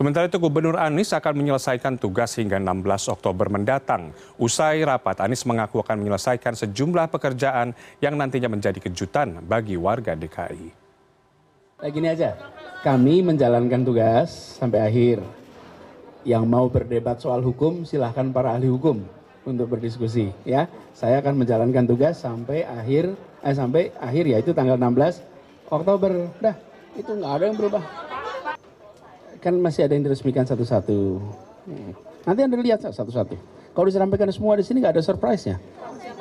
Sementara itu Gubernur Anies akan menyelesaikan tugas hingga 16 Oktober mendatang. Usai rapat, Anies mengaku akan menyelesaikan sejumlah pekerjaan yang nantinya menjadi kejutan bagi warga DKI. Kayak gini aja, kami menjalankan tugas sampai akhir. Yang mau berdebat soal hukum, silahkan para ahli hukum untuk berdiskusi. Ya, saya akan menjalankan tugas sampai akhir, eh, sampai akhir yaitu tanggal 16 Oktober. Dah, itu nggak ada yang berubah. Kan masih ada yang diresmikan satu-satu. Hmm. Nanti anda lihat satu-satu. Kalau disampaikan semua di sini nggak ada surprise-nya.